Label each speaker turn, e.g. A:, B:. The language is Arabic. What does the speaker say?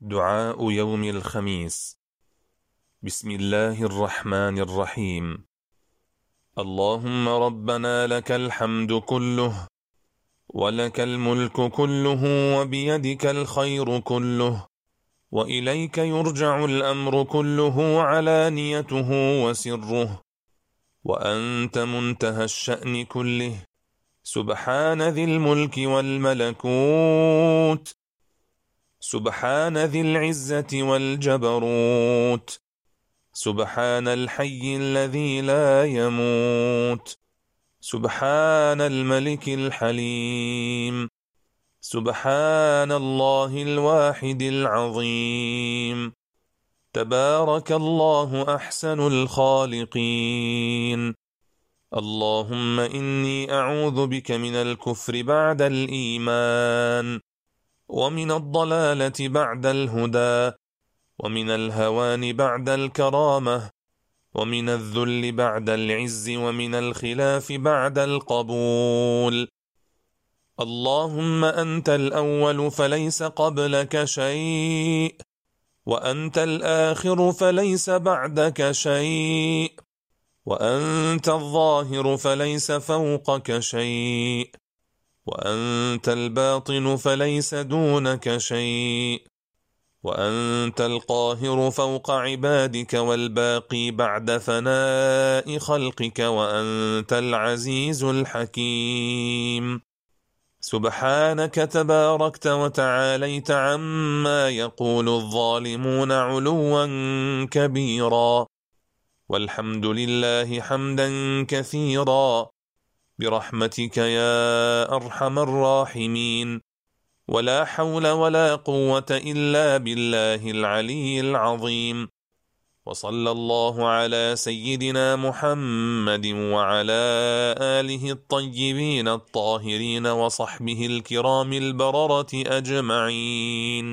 A: دعاء يوم الخميس. بسم الله الرحمن الرحيم. اللهم ربنا لك الحمد كله ولك الملك كله وبيدك الخير كله وإليك يرجع الأمر كله علانيته وسره وأنت منتهى الشأن كله. سبحان ذي الملك والملكوت. سبحان ذي العزة والجبروت. سبحان الحي الذي لا يموت. سبحان الملك الحليم. سبحان الله الواحد العظيم. تبارك الله أحسن الخالقين. اللهم إني أعوذ بك من الكفر بعد الإيمان. ومن الضلالة بعد الهدى ومن الهوان بعد الكرامة ومن الذل بعد العز ومن الخلاف بعد القبول. اللهم أنت الأول فليس قبلك شيء وأنت الآخر فليس بعدك شيء وأنت الظاهر فليس فوقك شيء. وأنت الباطن فليس دونك شيء. وأنت القاهر فوق عبادك والباقي بعد فناء خلقك وأنت العزيز الحكيم. سبحانك تباركت وتعاليت عما يقول الظالمون علوا كبيرا. والحمد لله حمدا كثيرا. برحمتك يا أرحم الراحمين. ولا حول ولا قوة إلا بالله العلي العظيم. وصلى الله على سيدنا محمد وعلى آله الطيبين الطاهرين وصحبه الكرام البررة أجمعين.